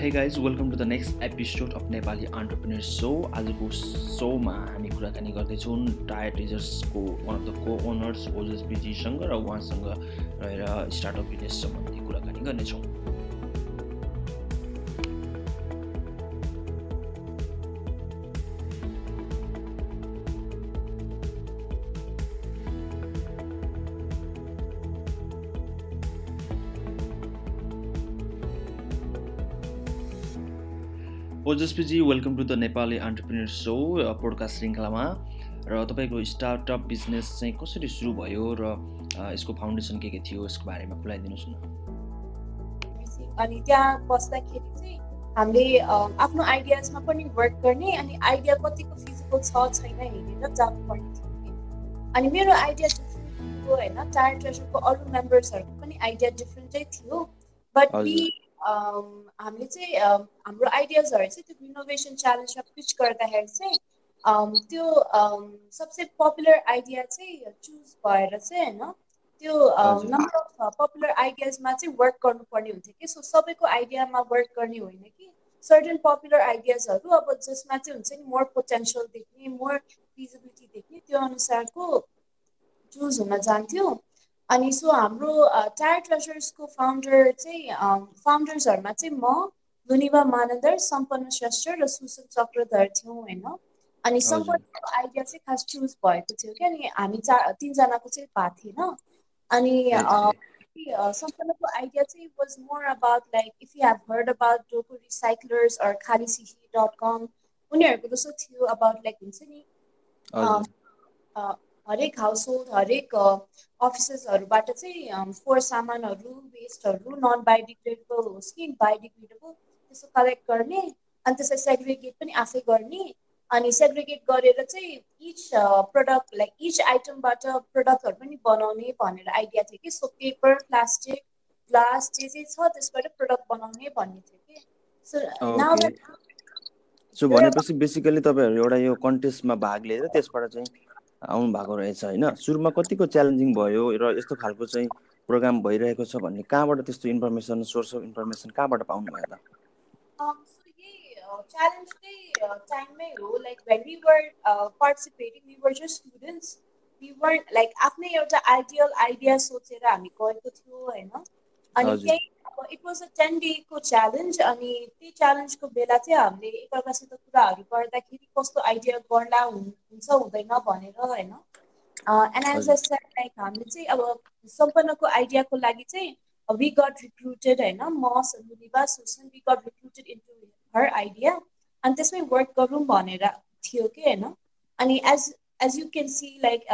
Hey guys welcome to the next episode of Nepali entrepreneur show आजको सोमा हामी कुराकानी गर्दैछौँ। Tyre टिजर्सको one of the co owners Ojas बिजीसँग र उहाँसँग रहेर स्टार्टअप बिजनेस सम्बन्धी कुराकानी गर्नेछौँ। ओजस्पीजी welcome to the Nepali entrepreneur show podcast श्रृङ्खलामा। र तपाईँको स्टार्टअप बिजनेस चाहिँ कसरी सुरु भयो र यसको फाउन्डेसन के के थियो यसको बारेमा खुलाइदिनुहोस् न। अनि त्यहाँ बस्दाखेरि चाहिँ हामीले आफ्नो आइडियाजमा पनि वर्क गर्ने अनि आइडिया कतिको फिजिबल छ छैन हेरेर जानुपर्ने थियो। अनि मेरो आइडिया डिफ्रेन्ट थियो होइन? टायर ट्रेजरको अरू मेम्बर्सहरूको पनि आइडिया डिफ्रेन्टै थियो। बट हामीले चाहिँ हाम्रो आइडियाजहरू चाहिँ त्यो इनोभेसन च्यालेन्जमा पिच गर्दाखेरि चाहिँ त्यो सबसे पपुलर आइडिया चाहिँ चुज भएर चाहिँ होइन त्यो नम्बर अफ पपुलर आइडियाजमा चाहिँ वर्क गर्नुपर्ने हुन्थ्यो कि। सो सबैको आइडियामा वर्क गर्ने होइन कि। सर्टन पपुलर आइडियाजहरू अब जसमा चाहिँ हुन्छ नि मोर पोटेन्सियल देख्ने मोर फिजिबिलिटी देख्ने त्यो अनुसारको चुज हुन जान्थ्यो। अनि सो हाम्रो टायर ट्रेजर्सको फाउन्डर चाहिँ फाउन्डर्सहरूमा चाहिँ म दुनिवा मानन्दर सम्पन्न श्रेष्ठ र सुसन चक्रधर थियौँ होइन? अनि सम्पन्नको आइडिया चाहिँ खास चुज भएको थियो कि अनि हामी चार तिनजनाको चाहिँ भएको थिएन अनि सम्पन्नको आइडिया चाहिँ was more about like if you have heard about Doko recyclers or खाली सिही डट कम उनीहरूको जस्तो थियो अबाउट लाइक हुन्छ नि? हरेक हाउस होल्ड हरेक अफिसेसहरूबाट चाहिँ फोहोर सामानहरू वेस्टहरू नन बायोडिग्रेडेबल होस् कि बायोडिग्रेडेबल त्यसो कलेक्ट गर्ने अनि त्यसलाई सेग्रिगेट पनि आफै गर्ने अनि सेग्रिगेट गरेर चाहिँ इच प्रडक्ट लाइक इच आइटमबाट प्रडक्टहरू पनि बनाउने भनेर आइडिया थियो कि। सो पेपर प्लास्टिक ग्लास जे जे छ त्यसबाट प्रडक्ट बनाउने भन्ने थियो कि। सो सो भनेपछि बेसिकली तपाईँहरू एउटा यो कन्टेस्टमा भाग लिएर त्यसबाट चाहिँ आउनु भएको रहेछ होइन? सुरुमा कतिको च्यालेन्जिङ भयो र यस्तो खालको चाहिँ प्रोग्राम भइरहेको छ भन्ने कहाँबाट त्यस्तो इन्फर्मेसन सोर्स अफ इन्फर्मेसन कहाँबाट पाउनु भयो त च्यालेन्ज चाहिँ टाइममै हो। Like when we were participating we were just students we were like आफ्नै एउटा आइडियल आइडिया सोचेर हामी गएको थियो होइन? अनि त्यही इट वाज अ टेन डेको च्यालेन्ज अनि त्यही च्यालेन्जको बेला चाहिँ हामीले एकअर्कासित कुराहरू गर्दाखेरि कस्तो आइडिया गर्ला हुन्छ हुँदैन भनेर होइन? And as a set like हामीले चाहिँ अब सम्पन्नको आइडियाको लागि चाहिँ वी गट रिक्रुटेड होइन? म सन्दुनिवा Susan we got recruited into her idea अनि त्यसमै वर्क गरौँ भनेर थियो कि होइन? अनि as as you can see like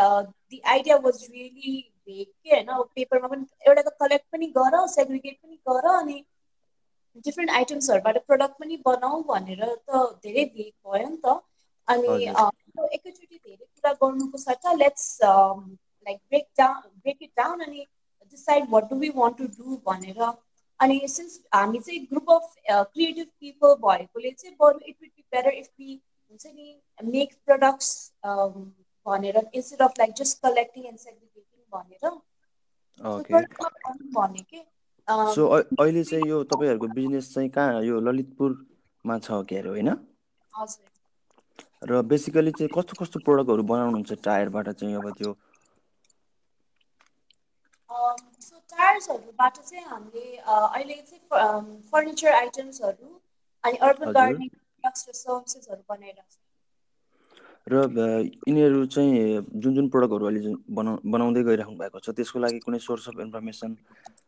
the idea was really vague के होइन पेपरमा पनि एउटा त कलेक्ट पनि गर सेग्रिगेट पनि गर अनि डिफ्रेन्ट आइटम्सहरूबाट प्रडक्ट पनि बनाऊ भनेर त धेरै भेग भयो नि त अनि एकैचोटि धेरै कुरा गर्नुको सट्टा let's like break down break it down अनि decide what do we want to do भनेर अनि सिन्स हामी चाहिँ ग्रुप अफ क्रिएटिभ पिपल भएकोले चाहिँ बरु it would be better if be हुन्छ नि मेक प्रडक्ट्स भनेर instead of like just collecting and segregating भनेर। भने के? सो अहिले चाहिँ यो तपाईँहरूको बिजनेस चाहिँ कहाँ यो ललितपुरमा छ के अरे होइन? र बेसिकली चाहिँ कस्तो कस्तो प्रडक्टहरू बनाउनुहुन्छ टायरबाट चाहिँ अब त्यो? सो टायर्सहरूबाट चाहिँ हामीले अहिले चाहिँ फर्निचर आइटम्सहरू अनि अर्बन गार्डनिङ प्रडक्ट्स र सर्भिसेसहरू बनाइरहेको छ। र यिनीहरू चाहिँ जुन जुन प्रडक्टहरू अहिले बनाउ बनाउँदै गइराख्नु भएको छ त्यसको लागि कुनै सोर्स अफ इन्फर्मेसन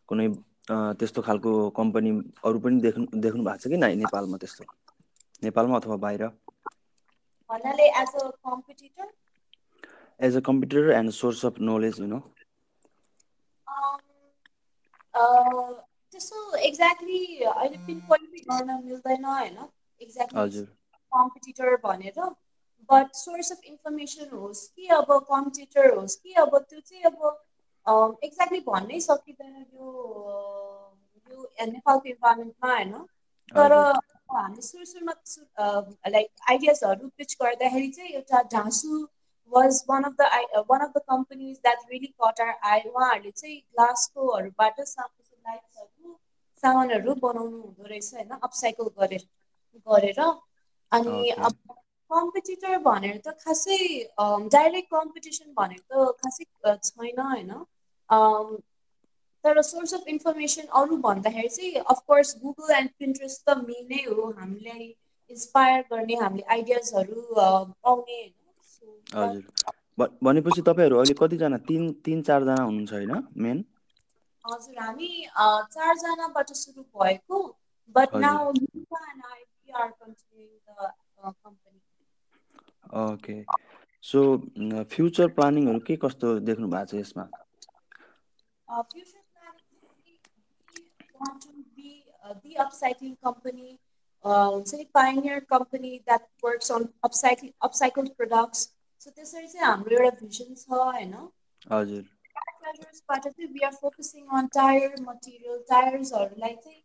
कुनै त्यस्तो खालको कम्पनी अरू पनि देख्नु देख्नु भएको छ कि नाइ नेपालमा त्यस्तो? नेपालमा अथवा बाहिर? As a competitor and source of knowledge you know त्यस्तो एक्ज्याक्टली अहिले पिन पोइन्ट गर्न मिल्दैन होइन? एक्ज्याक्टली कम्पिटिटर भनेर। बट सोर्स अफ इन्फर्मेसन होस् कि अब कम्पिटिटर होस् कि अब त्यो चाहिँ अब एक्ज्याक्टली भन्नै सकिँदैन यो यो नेपालको इन्भाइरोमेन्टमा होइन तर हामी सुरु सुरुमा लाइक आइडियाजहरू पिच गर्दाखेरि चाहिँ एउटा ढाँसु was one of the one of the companies that really caught our eye उहाँहरूले चाहिँ ग्लासकोहरूबाट लाइट्सहरू सामानहरू बनाउनु हुँदो रहेछ होइन अपसाइकल गरेर गरेर अनि अब कम्पिटिटर भनेर त खासै डाइरेक्ट कम्पिटिसन भनेर त खासै छैन होइन। तर सोर्स अफ इन्फर्मेसन अरू भन्दाखेरि चाहिँ of course Google and Pinterest त मेन हो। हामीलाई इन्सपायर गर्ने हामीले आइडियाजहरू पाउने होइन। हजुर। भनेपछि तपाईँहरू अहिले कतिजना? तिन तिन चारजना हुनुहुन्छ होइन मेन हजुर हामी चारजनाबाट सुरु भएको। But now are continuing the company okay. So future प्लानिङहरू के कस्तो देख्नु भएको छ यसमा? Future want to be uh, the upcycling company, uh, say pioneer company that works on upcycling upcycled products. So त्यसरी चाहिँ हाम्रो एउटा भिजन छ होइन? हजुर। मेजर्सबाट चाहिँ we are focusing on tyre material टायर्सहरूलाई चाहिँ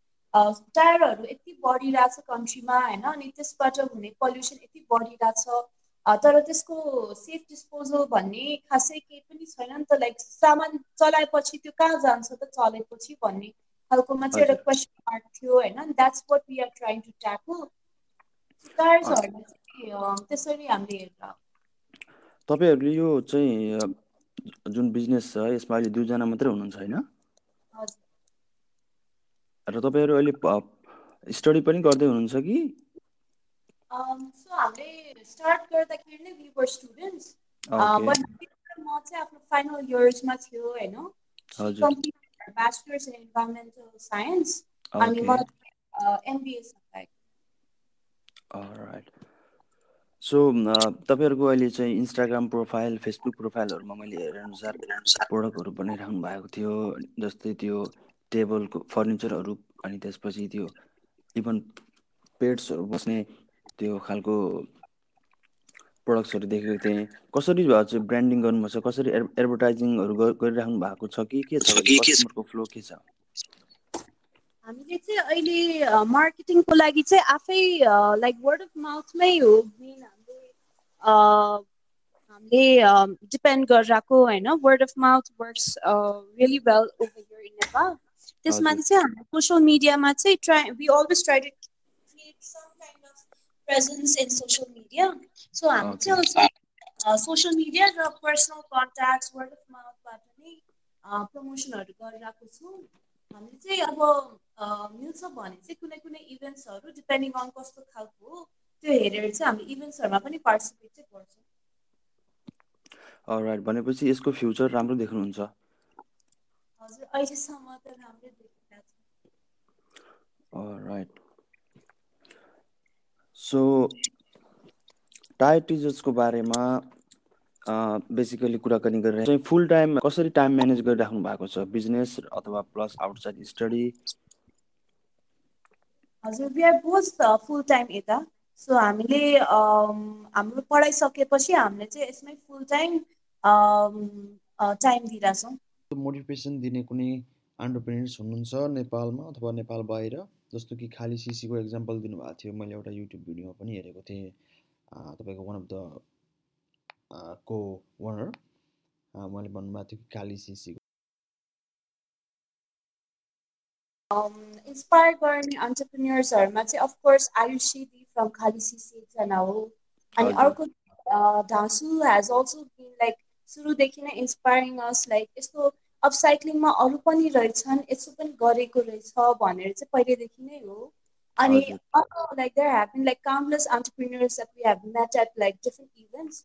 टायरहरू यति बढिरहेछ कन्ट्रीमा होइन? अनि त्यसबाट हुने पल्युसन यति बढिरहेछ तर त्यसको सेफ डिस्पोजल भन्ने खासै केही पनि छैन नि त लाइक सामान चलाएपछि त्यो कहाँ जान्छ त चलेपछि भन्ने खालकोमा चाहिँ एउटा क्वेसन मार्क थियो होइन? That's what we are trying to tackle टायर्सहरूलाई चाहिँ त्यसरी हामीले हेरेर तपाईँहरूले यो चाहिँ जुन बिजनेस छ यसमा अहिले दुईजना मात्रै हुनुहुन्छ होइन? र तपाईँहरू अहिले स्टडी पनि गर्दै हुनुहुन्छ कि? सो हामीले स्टार्ट गर्दाखेरि नै वी वर स्टुडेन्ट्स म चाहिँ आफ्नो फाइनल इयर्समा थियो होइन science. Okay. and you uh, MBA right so तपाईँहरूको अहिले चाहिँ इन्स्टाग्राम प्रोफाइल फेसबुक प्रोफाइलहरूमा मैले हेरेअनुसार प्रडक्टहरू बनाइराख्नु भएको थियो जस्तै त्यो टेबलको फर्निचरहरू अनि त्यसपछि त्यो इभन पेट्सहरू बस्ने त्यो खालको प्रडक्ट्सहरू देखेको थिएँ। कसरी चाहिँ ब्रान्डिङ गर्नुभएको छ कसरी एडभर्टाइजिङहरू गरिराख्नु भएको छ कि के छ कस्टमरको फ्लो के छ? हामीले चाहिँ अहिले मार्केटिङको लागि चाहिँ आफै लाइक वर्ड अफ माउथमै हो मेन हामीले हामीले डिपेन्ड गरिरहेको होइन word of mouth works really well over here in Nepal त्यसमाथि चाहिँ हाम्रो सोसियल मिडियामा चाहिँ try we always try to have presence in social media so हामी चाहिँ सोसियल मिडिया र पर्सनल कन्ट्याक्ट वर्ड अफ माउथबाट नै प्रमोसनहरू गरिरहेको छौँ हामीले चाहिँ अब मिल्छ भने चाहिँ कुनै कुनै इभेन्ट्सहरू डिपेन्डिङ अन कस्तो खालको हो त्यो हेरेर चाहिँ हामी इभेन्ट्सहरूमा पनि पार्टिसिपेट चाहिँ गर्छौँ राइट भनेपछि यसको फ्युचर राम्रो देख्नुहुन्छ? हजुर अहिलेसम्म त राम्रै देखिरहेको छ। राइट सो टायर टिचर्सको बारेमा बेसिकली कुराकानी गरेर चाहिँ फुल टाइम कसरी टाइम म्यानेज गरिराख्नु भएको छ? बिजनेस अथवा प्लस आउटसाइड स्टडी हजुर we are both full time यता। सो हामीले हाम्रो पढाइ सकेपछि हामीले चाहिँ यसमै फुल टाइम टाइम दिइरहेछौँ। मोटिभेसन दिने कुनै अन्टरप्रेनर्स हुनुहुन्छ नेपालमा अथवा नेपाल बाहिर? जस्तो कि खाली सिसीको इक्जाम्पल दिनुभएको थियो मैले एउटा युट्युब भिडियोमा पनि हेरेको थिएँ। तपाईँको वान अफ द को वनर मैले भन्नुभएको थियो कि काली सिसी इन्सपायर गर्ने अन्टरप्रिन्यर्सहरूमा चाहिँ of course Ayushi from Khalisisi एकजना हो अनि अर्को ढाँसु हेज अल्सो बिन लाइक सुरुदेखि नै इन्सपायरिङ अस लाइक यस्तो अपसाइक्लिङमा अरू पनि रहेछन् यसो पनि गरेको रहेछ भनेर चाहिँ पहिल्यैदेखि नै हो। अनि like there have been like countless entrepreneurs that we have met at like different events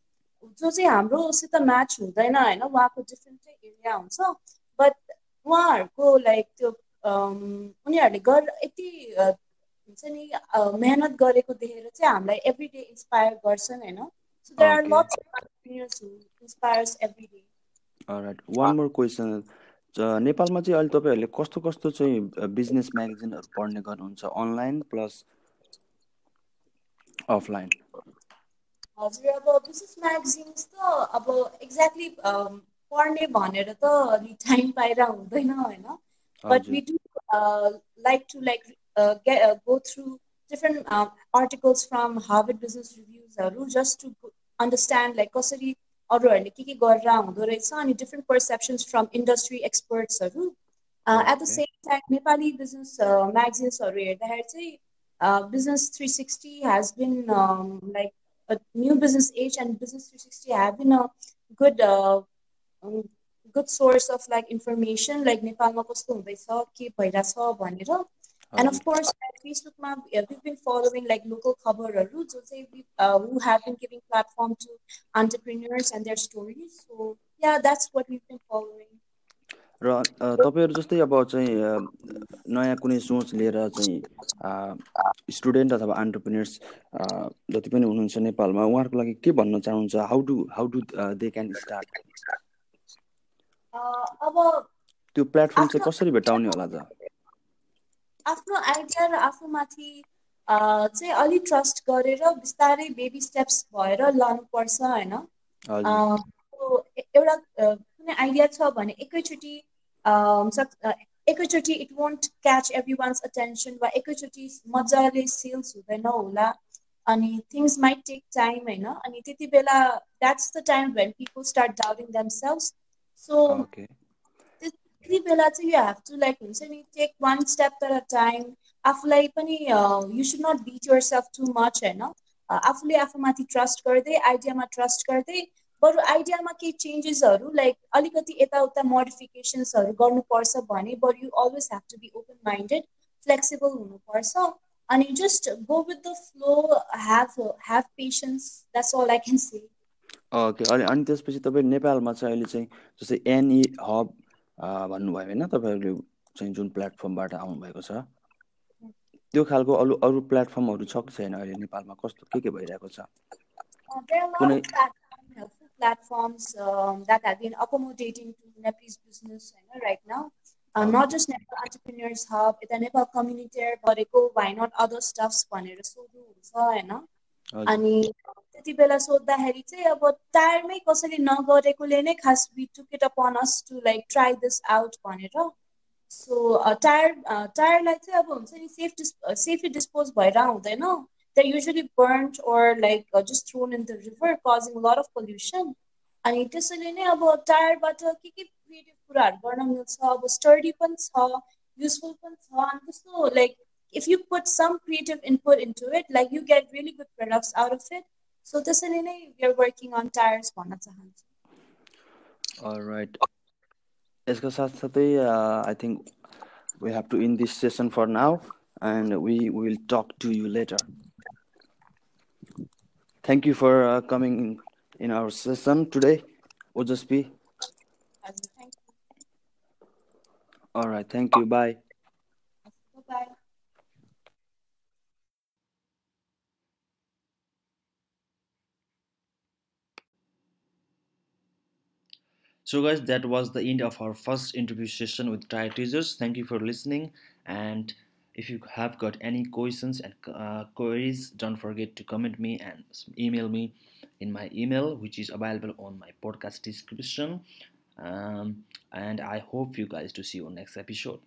जो चाहिँ हाम्रोसित म्याच हुँदैन होइन उहाँको डिफ्रेन्टै एरिया हुन्छ। बट उहाँहरूको लाइक त्यो उनीहरूले गर यति हुन्छ नि मेहनत गरेको देखेर चाहिँ हामीलाई एभ्री डे इन्सपायर गर्छन् होइन। So there are lots inspires every day right one more question नेपालमा चाहिँ अहिले तपाईँहरूले कस्तो कस्तो चाहिँ बिजनेस म्यागजिनहरू पढ्ने गर्नुहुन्छ? अनलाइन प्लस अफलाइन हजुर अब बिजनेस म्यागजिन्स त अब एक्ज्याक्टली पढ्ने भनेर त टाइम पाएर हुँदैन होइन? But we do like to like go through different articles from Harvard business रिभ्युजहरू just to understand like कसरी अरूहरूले के के गरेर हुँदो रहेछ अनि different perceptions from industry एक्सपर्ट्सहरू at the same time Nepali business म्यागजिन्सहरू हेर्दाखेरि चाहिँ business three sixty has been like new business age and business three sixty have been a good good source of like information like नेपालमा कस्तो हुँदैछ के भइरहेछ भनेर। And हजुर। Of course फेसबुकमा we been following like local खबरहरू जो चाहिँ who have been giving platform to entrepreneurs and their stories so yeah that's what we been following र तपाईँहरू जस्तै अब चाहिँ नयाँ कुनै सोच लिएर चाहिँ स्टुडेन्ट अथवा अन्टरप्रिनेर्स जति पनि हुनुहुन्छ नेपालमा उहाँहरूको लागि के भन्न चाहनुहुन्छ? How do how do they can start अब त्यो प्लेटफर्म चाहिँ कसरी भेटाउने होला त? आफ्नो आइडिया र आफूमाथि चाहिँ अलिक ट्रस्ट गरेर बिस्तारै बेबी स्टेप्स भएर लानुपर्छ होइन? एउटा कुनै आइडिया छ भने एकैचोटि एकैचोटि it won't catch everyone's attention वा एकैचोटि मजाले सेल्स हुँदैन होला। अनि थिङ्स माइट टेक टाइम होइन? अनि त्यति बेला that's the time when people start doubting themselves so okay त्यति बेला चाहिँ यु हेभ टु लाइक हुन्छ नि टेक वान स्टेप तर टाइम आफूलाई पनि you should not beat yourself too much होइन? आफूले आफूमाथि ट्रस्ट गर्दै आइडियामा ट्रस्ट गर्दै बरु आइडियामा केही चेन्जेसहरू लाइक अलिकति यताउता मोडिफिकेसन्सहरू गर्नुपर्छ भने बरु you always have to be open minded flexible हुनुपर्छ अनि just go with the flow have have patience that's all I can say okay अनि अनि त्यसपछि तपाईँ नेपालमा चाहिँ अहिले चाहिँ जस्तै एनई हब भन्नुभयो होइन तपाईँहरूले चाहिँ जुन प्लेटफर्मबाट आउनुभएको छ त्यो खालको अरू अरू प्लेटफर्महरू छ कि छैन अहिले नेपालमा कस्तो के के भइरहेको छ कुनै platforms um, that have been accommodating to Nepalese business right now. Uh, not just Nepal Entrepreneurs Hub, यता नेपाल कम्युनिटी गरेको why not other stuffs भनेर सोध्नुहुन्छ होइन अनि त्यति बेला सोद्धाखेरि चाहिँ अब टायरमै कसैले नगरेकोले नै खास we took it upon us to like try this out भनेर। सो टायर टायरलाई चाहिँ अब हुन्छ नि सेफ डिस् सेफली डिस्पोज भएर हुँदैन they're usually burnt or like uh, just thrown in the river, causing a lot of pollution. अनि त्यसैले नै अब टायरबाट के के क्रिएटिभ कुराहरू गर्न मिल्छ अब स्टडी पनि छ युजफुल पनि छ। अनि त्यस्तो like if you put some creative input into it like you get really good products out of it so त्यसैले नै we are working on tyres भन्न चाहन्छु राइट यसको साथसाथै I think we have to end this session for now and we will talk to you later Thank you for uh, coming in, in our session today, Ojaspi. Thank you. All right. Thank you. Bye. Bye. So, guys, that was the end of our first interview session with tire teasers. Thank you for listening. And if you have got any questions and uh, queries, don't forget to comment me and email me in my email, which is available on my podcast description. Um, and I hope you guys to see you on next episode.